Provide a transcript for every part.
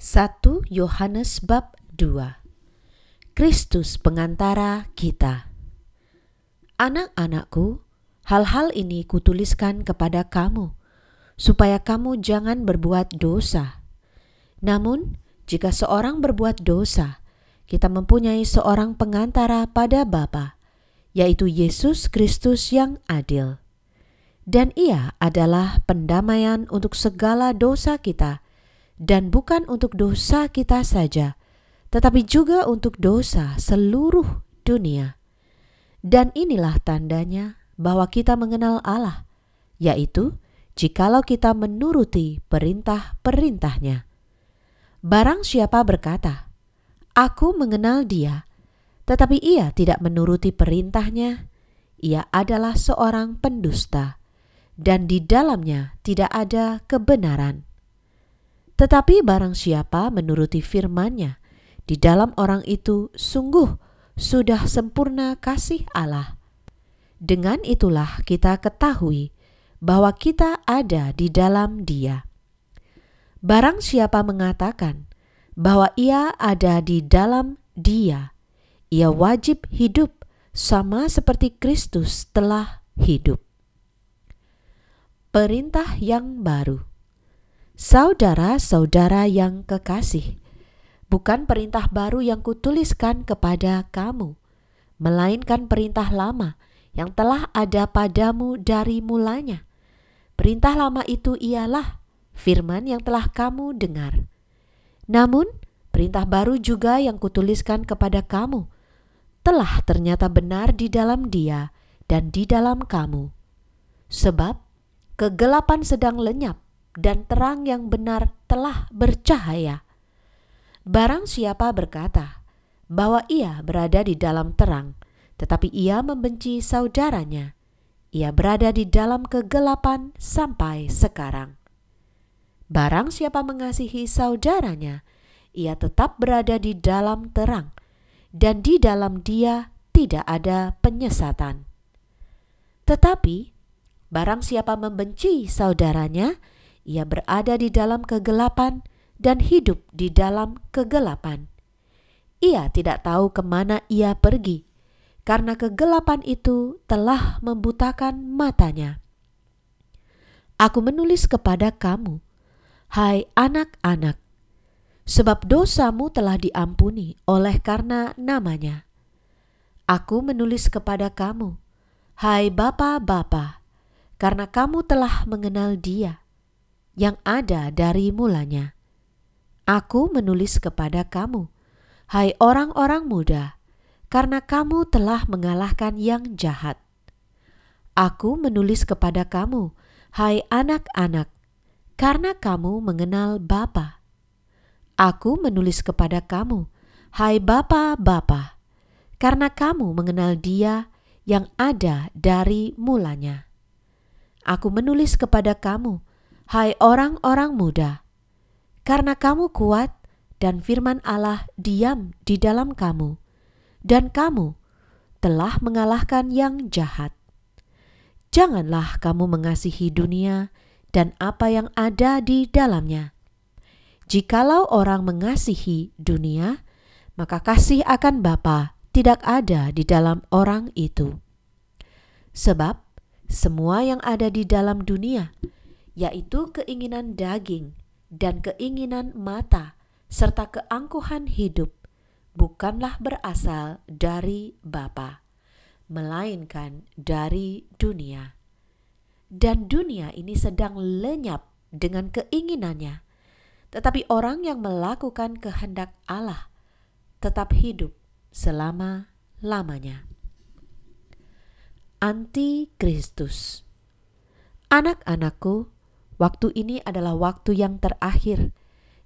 1 Yohanes bab 2 Kristus pengantara kita Anak-anakku, hal-hal ini kutuliskan kepada kamu, supaya kamu jangan berbuat dosa. Namun, jika seorang berbuat dosa, kita mempunyai seorang pengantara pada Bapa, yaitu Yesus Kristus yang adil. Dan ia adalah pendamaian untuk segala dosa kita, dan bukan untuk dosa kita saja, tetapi juga untuk dosa seluruh dunia. Dan inilah tandanya bahwa kita mengenal Allah, yaitu jikalau kita menuruti perintah-perintahnya. Barang siapa berkata, Aku mengenal dia, tetapi ia tidak menuruti perintahnya, ia adalah seorang pendusta, dan di dalamnya tidak ada kebenaran. Tetapi barang siapa menuruti firman-Nya, di dalam orang itu sungguh sudah sempurna kasih Allah. Dengan itulah kita ketahui bahwa kita ada di dalam Dia. Barang siapa mengatakan bahwa ia ada di dalam Dia, ia wajib hidup sama seperti Kristus telah hidup. Perintah yang baru. Saudara-saudara yang kekasih, bukan perintah baru yang kutuliskan kepada kamu, melainkan perintah lama yang telah ada padamu dari mulanya. Perintah lama itu ialah firman yang telah kamu dengar. Namun, perintah baru juga yang kutuliskan kepada kamu telah ternyata benar di dalam Dia dan di dalam kamu, sebab kegelapan sedang lenyap dan terang yang benar telah bercahaya. Barang siapa berkata bahwa ia berada di dalam terang, tetapi ia membenci saudaranya, ia berada di dalam kegelapan sampai sekarang. Barang siapa mengasihi saudaranya, ia tetap berada di dalam terang, dan di dalam dia tidak ada penyesatan. Tetapi barang siapa membenci saudaranya, ia berada di dalam kegelapan dan hidup di dalam kegelapan. Ia tidak tahu ke mana ia pergi, karena kegelapan itu telah membutakan matanya. Aku menulis kepada kamu, hai anak-anak, sebab dosamu telah diampuni oleh karena namanya. Aku menulis kepada kamu, hai bapa-bapa, karena kamu telah mengenal Dia yang ada dari mulanya. Aku menulis kepada kamu, hai orang-orang muda, karena kamu telah mengalahkan yang jahat. Aku menulis kepada kamu, hai anak-anak, karena kamu mengenal Bapa. Aku menulis kepada kamu, hai Bapa-bapa, karena kamu mengenal Dia yang ada dari mulanya. Aku menulis kepada kamu, Hai orang-orang muda, karena kamu kuat dan firman Allah diam di dalam kamu, dan kamu telah mengalahkan yang jahat. Janganlah kamu mengasihi dunia dan apa yang ada di dalamnya. Jikalau orang mengasihi dunia, maka kasih akan Bapa tidak ada di dalam orang itu. Sebab semua yang ada di dalam dunia, yaitu keinginan daging dan keinginan mata, serta keangkuhan hidup, bukanlah berasal dari Bapa, melainkan dari dunia. Dan dunia ini sedang lenyap dengan keinginannya, tetapi orang yang melakukan kehendak Allah tetap hidup selama-lamanya. Anti Kristus Anak-anakku, waktu ini adalah waktu yang terakhir,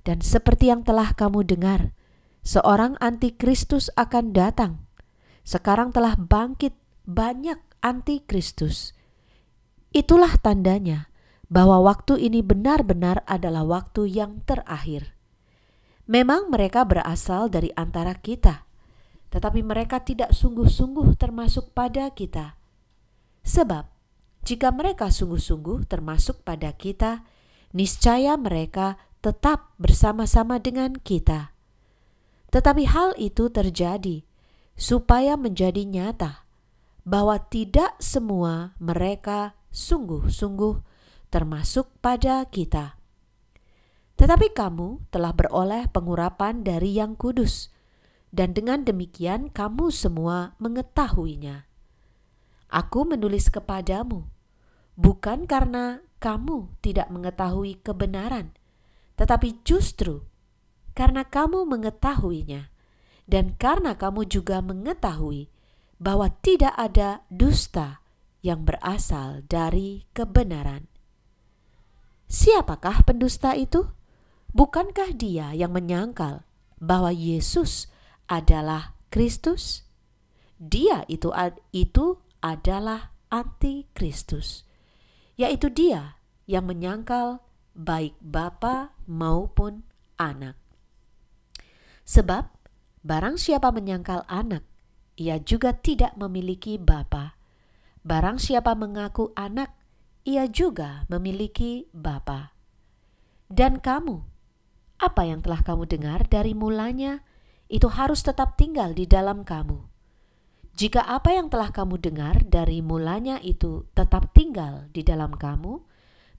dan seperti yang telah kamu dengar, seorang antikristus akan datang. Sekarang telah bangkit banyak antikristus. Itulah tandanya bahwa waktu ini benar-benar adalah waktu yang terakhir. Memang mereka berasal dari antara kita, tetapi mereka tidak sungguh-sungguh termasuk pada kita. Sebab jika mereka sungguh-sungguh termasuk pada kita, niscaya mereka tetap bersama-sama dengan kita. Tetapi hal itu terjadi supaya menjadi nyata bahwa tidak semua mereka sungguh-sungguh termasuk pada kita. Tetapi kamu telah beroleh pengurapan dari Yang Kudus, dan dengan demikian kamu semua mengetahuinya. Aku menulis kepadamu bukan karena kamu tidak mengetahui kebenaran, tetapi justru karena kamu mengetahuinya, dan karena kamu juga mengetahui bahwa tidak ada dusta yang berasal dari kebenaran. Siapakah pendusta itu? Bukankah dia yang menyangkal bahwa Yesus adalah Kristus? Dia itu itu adalah anti-Kristus, yaitu dia yang menyangkal baik Bapa maupun anak. Sebab barang siapa menyangkal anak, ia juga tidak memiliki bapa. Barang siapa mengaku anak, ia juga memiliki bapa. Dan kamu, apa yang telah kamu dengar dari mulanya, itu harus tetap tinggal di dalam kamu. Jika apa yang telah kamu dengar dari mulanya itu tetap tinggal di dalam kamu,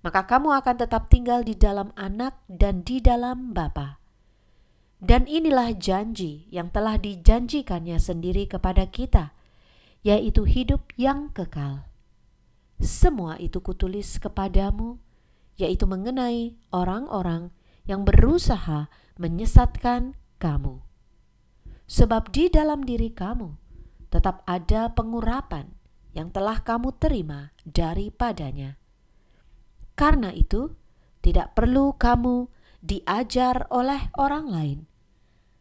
maka kamu akan tetap tinggal di dalam anak dan di dalam Bapa. Dan inilah janji yang telah dijanjikannya sendiri kepada kita, yaitu hidup yang kekal. Semua itu kutulis kepadamu, yaitu mengenai orang-orang yang berusaha menyesatkan kamu. Sebab di dalam diri kamu tetap ada pengurapan yang telah kamu terima daripadanya. Karena itu, tidak perlu kamu diajar oleh orang lain,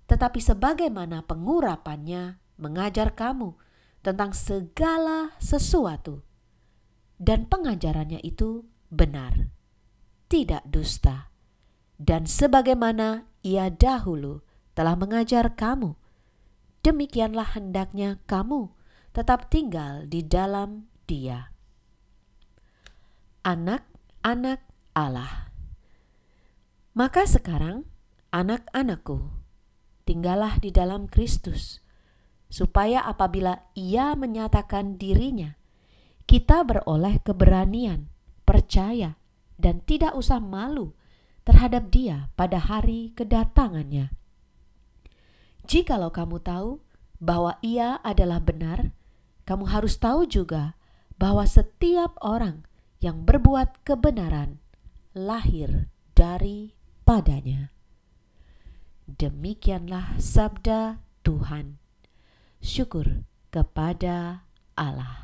tetapi sebagaimana pengurapannya mengajar kamu tentang segala sesuatu, dan pengajarannya itu benar, tidak dusta, dan sebagaimana ia dahulu telah mengajar kamu, demikianlah hendaknya kamu tetap tinggal di dalam Dia. Anak anak Allah. Maka sekarang, anak-anakku, tinggallah di dalam Kristus, supaya apabila Ia menyatakan dirinya, kita beroleh keberanian, percaya, dan tidak usah malu terhadap Dia pada hari kedatangannya. Jikalau kamu tahu bahwa Ia adalah benar, kamu harus tahu juga bahwa setiap orang yang berbuat kebenaran lahir daripadanya. Demikianlah sabda Tuhan. Syukur kepada Allah.